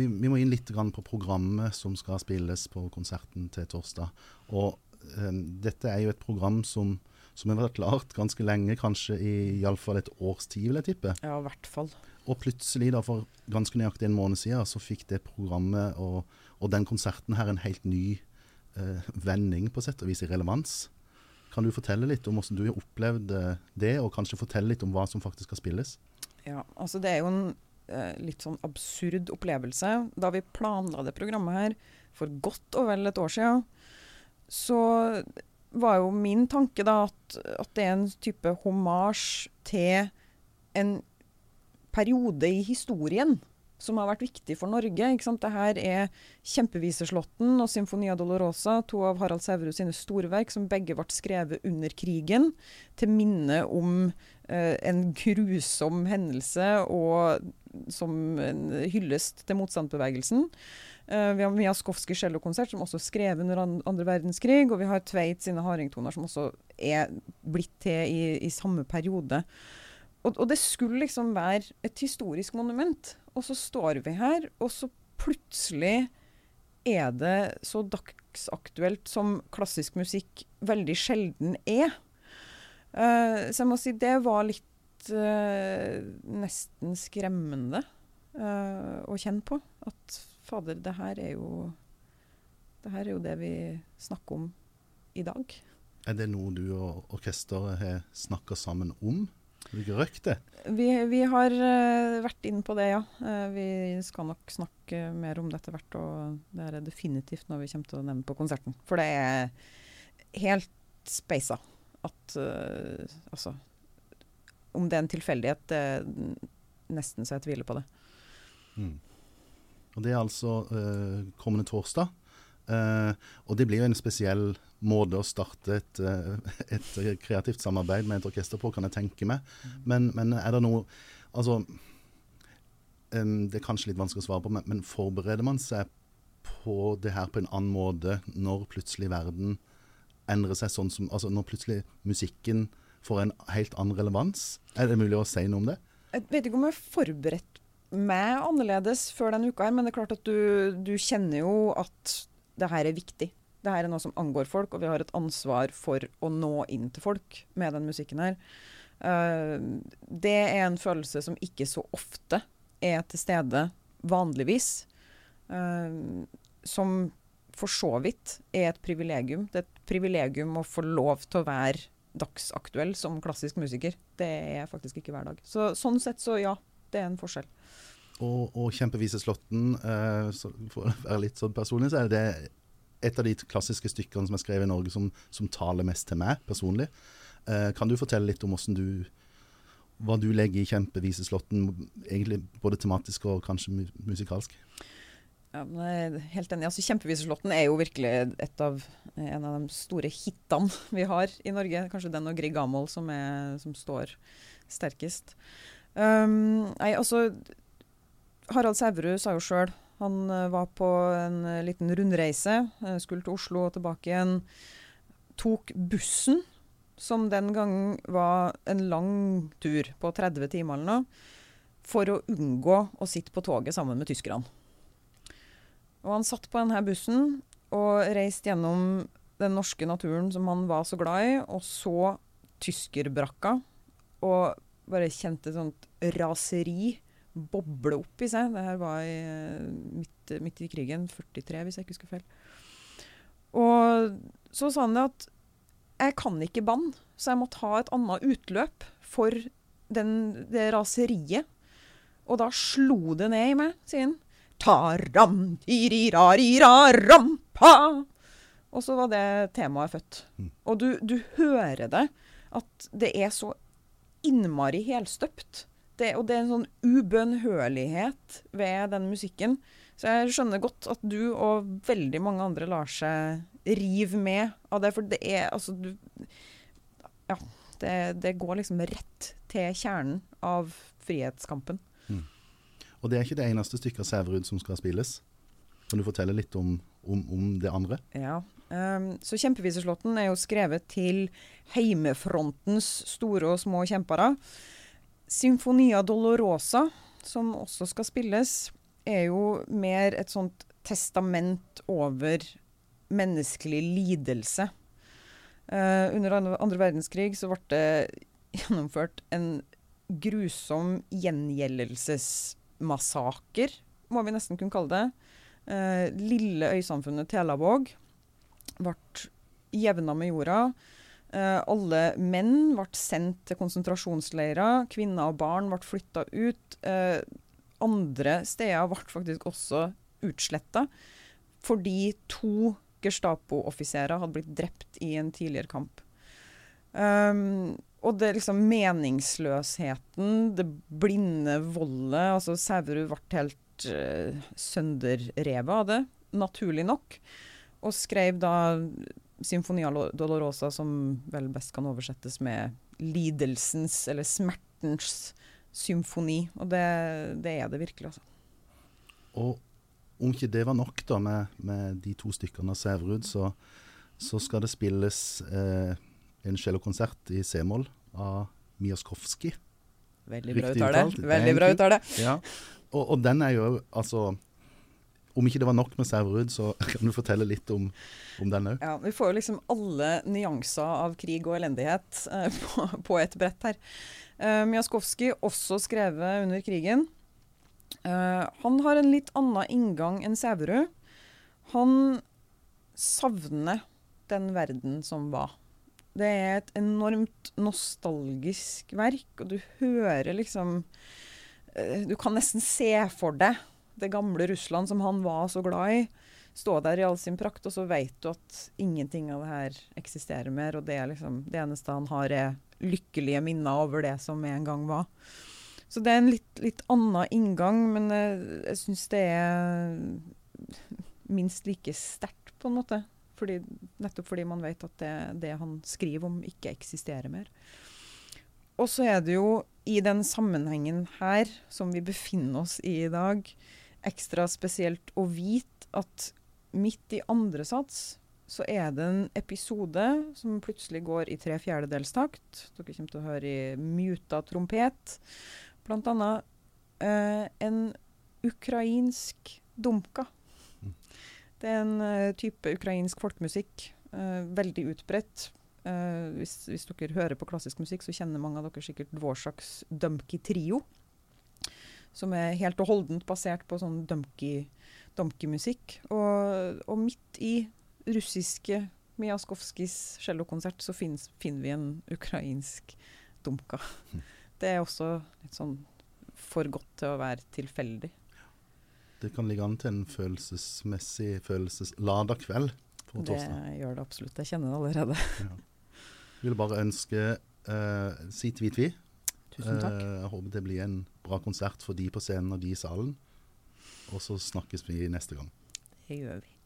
vi, vi, må inn litt på programmet som skal spilles på konserten til torsdag. Og um, dette er jo et program som, som har vært klart ganske lenge, kanskje i iallfall et års tid, vil jeg tippe. Ja, i hvert fall. Og plutselig, da for ganske nøyaktig en måned siden, så fikk det programmet og, og den konserten her en helt ny uh, vending, på sett og vis, i relevans. Kan du fortelle litt om hvordan du har opplevd eh, det, og kanskje fortelle litt om hva som faktisk skal spilles? Ja, altså det er jo en eh, litt sånn absurd opplevelse. Da vi planla det programmet her for godt og vel et år siden, så var jo min tanke da at, at det er en type homasj til en periode i historien som har vært viktig for Norge. Ikke sant? Dette er 'Kjempeviseslåtten' og 'Symfonia Dolorosa', to av Harald Sæverud sine store verk, som begge ble skrevet under krigen, til minne om eh, en grusom hendelse og som en hyllest til motstandsbevegelsen. Uh, vi har Miaskovskij cellokonsert, som også er skrevet under andre verdenskrig. Og vi har Tveit sine hardingtoner, som også er blitt til i, i samme periode. Og, og, det skulle liksom være et historisk monument. Og så står vi her, og så plutselig er det så dagsaktuelt som klassisk musikk veldig sjelden er. Uh, så jeg må si det var litt uh, nesten skremmende uh, å kjenne på. At fader, det her er jo det her er jo det vi snakker om i dag. Er det noe du og orkesteret har snakka sammen om? Hvilke røkte? Vi, vi har uh, vært inne på det, ja. Uh, vi skal nok snakke mer om det etter hvert. Og det er definitivt noe vi kommer til å nevne på konserten. For det er helt speisa at uh, Altså Om det er en tilfeldighet, det er nesten så jeg tviler på det. Mm. Og Det er altså kommende torsdag. Og det blir jo en spesiell måte å starte et, eh, et, kreativt samarbeid med et orkester på, kan jeg tenke meg. Men, men er det noe Altså Det er kanskje litt vanskelig å svare på, men, men forbereder man seg på det her på en annen måte når plutselig verden endrer seg sånn som Altså når plutselig musikken får en helt annen relevans? Er det mulig å si noe om det? Jeg vet ikke om jeg har forberedt meg annerledes før denne uka, her, men det er klart at du, du kjenner jo at det her er viktig. Det her er noe som angår folk, og vi har et ansvar for å nå inn til folk med den musikken her. Uh, det er en følelse som ikke så ofte er til stede vanligvis. Uh, som for så vidt er et privilegium. Det er et privilegium å få lov til å være dagsaktuell som klassisk musiker. Det er faktisk ikke hver dag. Så, sånn sett så ja, det er en forskjell. Og, og Kjempeviseslåtten, uh, for å være litt sånn personlig, så er det et av de klassiske stykkene som er skrevet i Norge som, som taler mest til meg personlig. Uh, kan du fortelle litt om du, hva du legger i Kjempeviseslåtten, egentlig både tematisk og kanskje musikalsk? Ja, helt enig. Altså, Kjempeviseslåtten er jo virkelig et av, en av de store hitene vi har i Norge. Kanskje den og Grieg Amol som, er, som står sterkest. Um, nei, altså Harald Sæverud sa jo sjøl han eh, var på en eh, liten rundreise. Eh, skulle til Oslo og tilbake igjen. Tok bussen, som den gangen var en lang tur på 30 timer eller noe, for å unngå å sitte på toget sammen med tyskerne. Og han satt på denne bussen og reiste gjennom den norske naturen som han var så glad i, og så tyskerbrakka. Og bare kjente et sånt raseri boble opp i seg. Det her var i, midt, midt, i krigen, 43 hvis jeg ikke husker feil. Og så sa han det at jeg kan ikke banne, så jeg måtte ha et annet utløp for den, det raseriet. Og da slo det ned i meg, sier han. Taram, tirirarirarrampa. Og så var det temaet født. Mm. Og du, du hører det, at det er så innmari helstøpt det, og det er en sånn ubønnhørlighet ved den musikken. Så jeg skjønner godt at du og veldig mange andre lar seg rive med av det. For det er altså du Ja. Det, det går liksom rett til kjernen av frihetskampen. Mm. Og det er ikke det eneste stykket av Sæverud som skal spilles. Kan du fortelle litt om, om, om det andre? Ja. Um, så Kjempeviseslåtten er jo skrevet til heimefrontens store og små kjempere. Symfonia Dolorosa, som også skal spilles, er jo mer et sånt testament over menneskelig lidelse. Uh, under andre, verdenskrig så ble det gjennomført en grusom gjengjeldelsesmassaker, må vi nesten kunne kalle det. Uh, lille øysamfunnet Telavåg ble jevna med jorda. Eh, alle menn ble sendt til konsentrasjonsleirer. Kvinner og barn ble flytta ut. Uh, andre steder ble faktisk også utsletta fordi to Gestapo-offiserer hadde blitt drept i en tidligere kamp. Um, og det liksom meningsløsheten, det blinde voldet altså Sæverud ble helt uh, sønderrevet av det, naturlig nok. Og skrev da Symfonia Dolorosa, som vel best kan oversettes med lidelsens eller smertens symfoni. Og det, det er det virkelig, altså. Og om ikke det var nok da med, med de to stykkene av Sæverud, så, så, skal det spilles eh, en cellokonsert i C-moll av Miaskovskij. Veldig bra uttale. Veldig bra uttale. Ja. Og, og, den er jo altså Om ikke det var nok med Sæverud, så kan du fortelle litt om, om den òg? Ja, vi får jo liksom alle nyanser av krig og elendighet eh, på, på, et brett her. Eh, Mjaskowski, også skrevet under krigen. Eh, han har en litt annen inngang enn Sæverud. Han savner den verden som var. Det er et enormt nostalgisk verk, og du hører liksom uh, Du kan nesten se for deg det gamle Russland som han var så glad i. Stå der i all sin prakt, og så vet du at ingenting av det her eksisterer mer. Og det, er liksom, det eneste han har, er lykkelige minner over det som en gang var. Så det er en litt, litt annen inngang, men jeg, jeg syns det er minst like sterkt, på en måte. Fordi, nettopp fordi man vet at det, det han skriver om, ikke eksisterer mer. Og så er det jo i den sammenhengen her, som vi befinner oss i i dag, ekstra spesielt å vite at midt i andre sats så er det en episode som plutselig går i tre fjerdedelstakt. Dere kommer til å høre i muta trompet. Blant annet eh, en ukrainsk dumka. Mm. Det er en uh, type ukrainsk folkemusikk. Uh, veldig utbredt. Uh, hvis, hvis, dere hører på klassisk musikk, så kjenner mange av dere sikkert Dvorsaks Dumki Trio. Som er helt og holdent basert på sånn Dumki-musikk. Og, og, midt i russiske Miaskovskijs cellokonsert så finner vi en ukrainsk dumka. Mm det er også litt sånn for godt til å være tilfeldig. Det kan ligge an til en følelsesmessig følelseslada kveld på torsdag. Det gjør det absolutt. Jeg kjenner det allerede. ja. Jeg vil bare ønske uh, si tvitvi. Tusen takk. Uh, jeg håper det blir en bra konsert for de på scenen og de i salen. Og så snakkes vi neste gang. Det gjør vi.